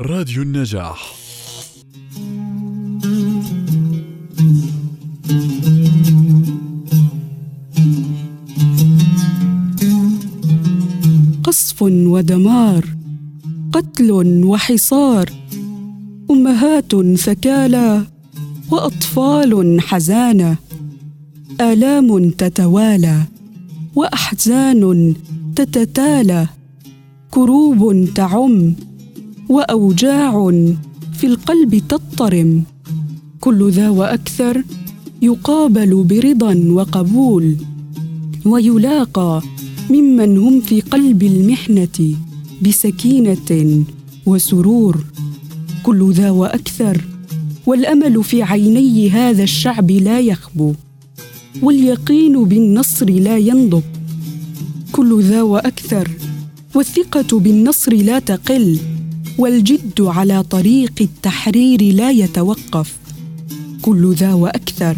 راديو النجاح. قصف ودمار قتل وحصار أمهات ثكالى وأطفال حزانه آلام تتوالى وأحزان تتتالى كروب تعم وأوجاع في القلب تضطرم. كل ذا وأكثر يقابل برضا وقبول ويلاقى ممن هم في قلب المحنة بسكينة وسرور. كل ذا وأكثر والأمل في عيني هذا الشعب لا يخبو واليقين بالنصر لا ينضب. كل ذا وأكثر والثقة بالنصر لا تقل. والجد على طريق التحرير لا يتوقف. كل ذا وأكثر.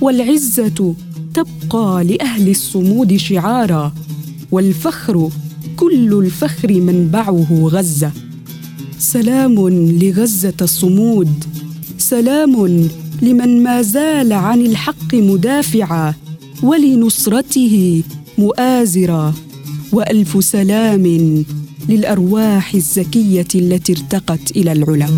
والعزة تبقى لأهل الصمود شعارا. والفخر كل الفخر منبعه غزة. سلام لغزة الصمود. سلام لمن ما زال عن الحق مدافعا. ولنصرته مؤازرا. وألف سلام للأرواح الزكية التي ارتقت إلى العلا